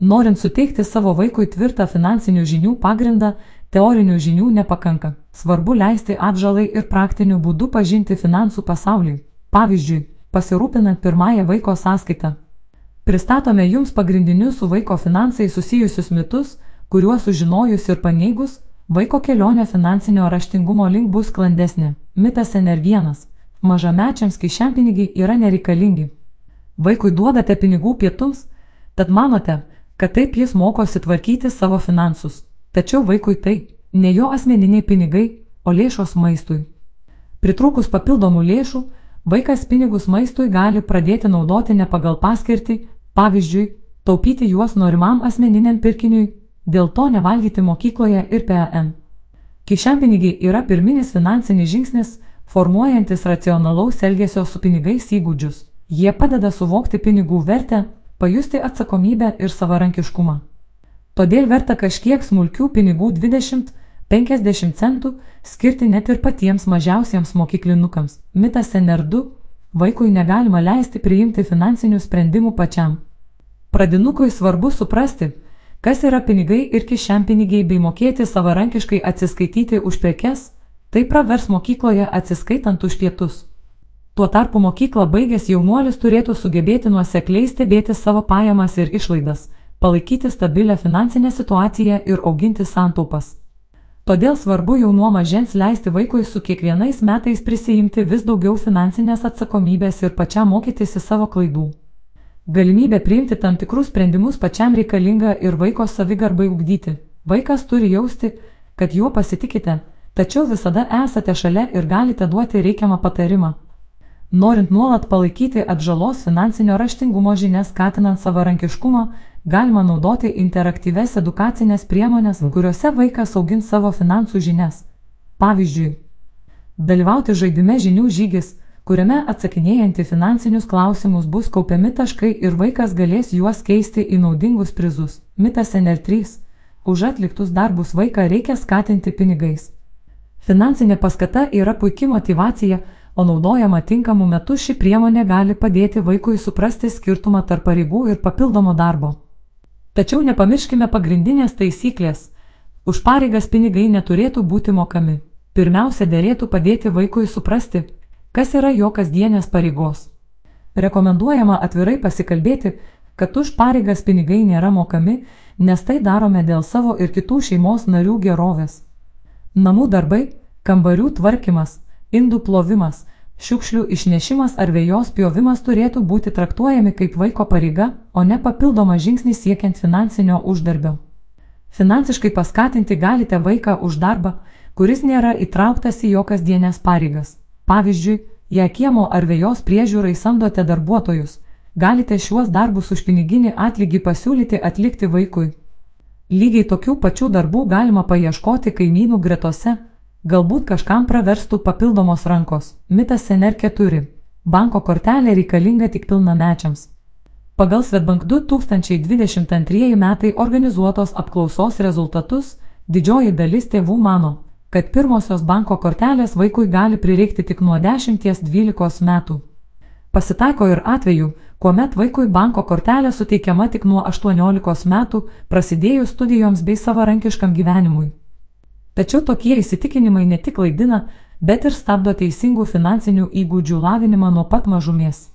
Norint suteikti savo vaikui tvirtą finansinių žinių pagrindą, teorinių žinių nepakanka. Svarbu leisti atžalai ir praktiniu būdu pažinti finansų pasaulį. Pavyzdžiui, pasirūpinant pirmąją vaiko sąskaitą. Pristatome jums pagrindinius su vaiko finansai susijusius mitus, kuriuos sužinojus ir paneigus, vaiko kelionė finansinio raštingumo link bus sklandesnė. Mitas NR1. Mažamečiams kišenpinigiai yra nereikalingi. Vaikui duodate pinigų pietums, tad manote, kad taip jis mokosi tvarkyti savo finansus. Tačiau vaikui tai ne jo asmeniniai pinigai, o lėšos maistui. Pritrūkus papildomų lėšų, vaikas pinigus maistui gali pradėti naudoti ne pagal paskirtį, pavyzdžiui, taupyti juos norimam asmeniniam pirkiniui, dėl to nevalgyti mokykloje ir PAN. Kišenpinigiai yra pirminis finansinis žingsnis, formuojantis racionalaus elgesio su pinigais įgūdžius. Jie padeda suvokti pinigų vertę, pajusti atsakomybę ir savarankiškumą. Todėl verta kažkiek smulkių pinigų 20-50 centų skirti net ir patiems mažiausiems mokyklinukams. Mitas NR2 - vaikui negalima leisti priimti finansinių sprendimų pačiam. Pradinukui svarbu suprasti, kas yra pinigai ir kišenpinigiai bei mokėti savarankiškai atsiskaityti už prekes, tai pravers mokykloje atsiskaitant už pietus. Tuo tarpu mokyklą baigęs jaunuolis turėtų sugebėti nuosekliai stebėti savo pajamas ir išlaidas, palaikyti stabilę finansinę situaciją ir auginti santaupas. Todėl svarbu jau nuo mažens leisti vaikui su kiekvienais metais prisijimti vis daugiau finansinės atsakomybės ir pačiam mokytis į savo klaidų. Galimybė priimti tam tikrus sprendimus pačiam reikalinga ir vaiko savigarbai ugdyti. Vaikas turi jausti, kad juo pasitikite, tačiau visada esate šalia ir galite duoti reikiamą patarimą. Norint nuolat palaikyti atžalos finansinio raštingumo žinias skatinant savarankiškumą, galima naudoti interaktyves edukacinės priemonės, kuriuose vaikas augins savo finansų žinias. Pavyzdžiui, dalyvauti žaidime žinių žygis, kuriame atsakinėjant į finansinius klausimus bus kaupiami taškai ir vaikas galės juos keisti į naudingus prizus. Mitas NR3. Už atliktus darbus vaiką reikia skatinti pinigais. Finansinė paskata yra puikia motivacija, o naudojama tinkamu metu ši priemonė gali padėti vaikui suprasti skirtumą tarp pareigų ir papildomo darbo. Tačiau nepamirškime pagrindinės taisyklės. Už pareigas pinigai neturėtų būti mokami. Pirmiausia, dėlėtų padėti vaikui suprasti, kas yra jo kasdienės pareigos. Rekomenduojama atvirai pasikalbėti, kad už pareigas pinigai nėra mokami, nes tai darome dėl savo ir kitų šeimos narių gerovės. Namų darbai, kambarių tvarkymas, indų plovimas, šiukšlių išnešimas ar vėjos pjovimas turėtų būti traktuojami kaip vaiko pareiga, o ne papildomas žingsnis siekiant finansinio uždarbio. Finansiškai paskatinti galite vaiką už darbą, kuris nėra įtrauktas į jo kasdienės pareigas. Pavyzdžiui, jei kiemo ar vėjos priežiūrai samdote darbuotojus, galite šiuos darbus už piniginį atlygį pasiūlyti atlikti vaikui. Lygiai tokių pačių darbų galima paieškoti kaimynų gretose, Galbūt kažkam praverstų papildomos rankos. Mitas NR4. Banko kortelė reikalinga tik pilnamečiams. Pagal Svetbank 2022 metai organizuotos apklausos rezultatus, didžioji dalis tėvų mano, kad pirmosios banko kortelės vaikui gali prireikti tik nuo 10-12 metų. Pasitaiko ir atveju, kuomet vaikui banko kortelė suteikiama tik nuo 18 metų, prasidėjus studijoms bei savarankiškam gyvenimui. Tačiau tokie įsitikinimai ne tik klaidina, bet ir stabdo teisingų finansinių įgūdžių lavinimą nuo pat mažumės.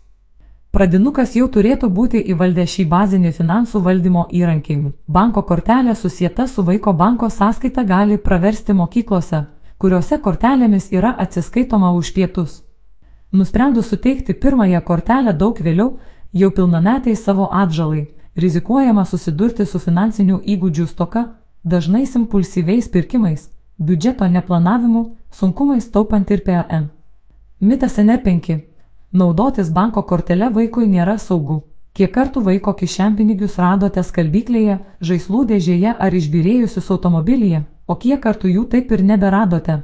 Pradinukas jau turėtų būti įvaldę šį bazinį finansų valdymo įrankį. Banko kortelė susieta su vaiko banko sąskaita gali praversti mokyklose, kuriuose kortelėmis yra atsiskaitoma už pietus. Nusprendus suteikti pirmąją kortelę daug vėliau, jau pilnametai savo atžalai, rizikuojama susidurti su finansinių įgūdžių stoka, dažnais impulsyviais pirkimais, biudžeto neplanavimu, sunkumais taupant ir PAN. Mitas NR5. Naudotis banko kortelė vaikui nėra saugu. Kiek kartų vaiko kišenpinigius radote skalbyklėje, žaislų dėžėje ar išbirėjusius automobilyje, o kiek kartų jų taip ir neberadote.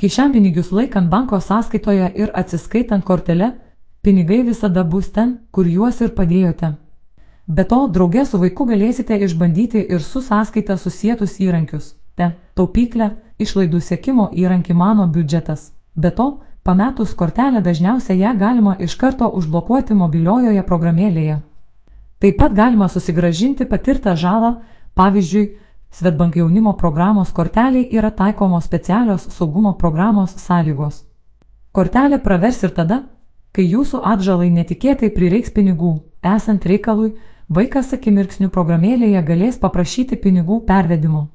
Kišenpinigius laikant banko sąskaitoje ir atsiskaitant kortelę, pinigai visada bus ten, kur juos ir padėjote. Be to, drauge su vaiku galėsite išbandyti ir su sąskaita susijętus įrankius. Te, taupyklę, išlaidų sėkimo įrankį mano biudžetas. Be to, pametus kortelę dažniausiai ją galima iš karto užblokuoti mobiliojoje programėlėje. Taip pat galima susigražinti patirtą žalą, pavyzdžiui, Svetbank jaunimo programos korteliai yra taikomos specialios saugumo programos sąlygos. Kortelė pravers ir tada, kai jūsų atžalai netikėtai prireiks pinigų, esant reikalui, vaikas akimirksnių programėlėje galės paprašyti pinigų pervedimo.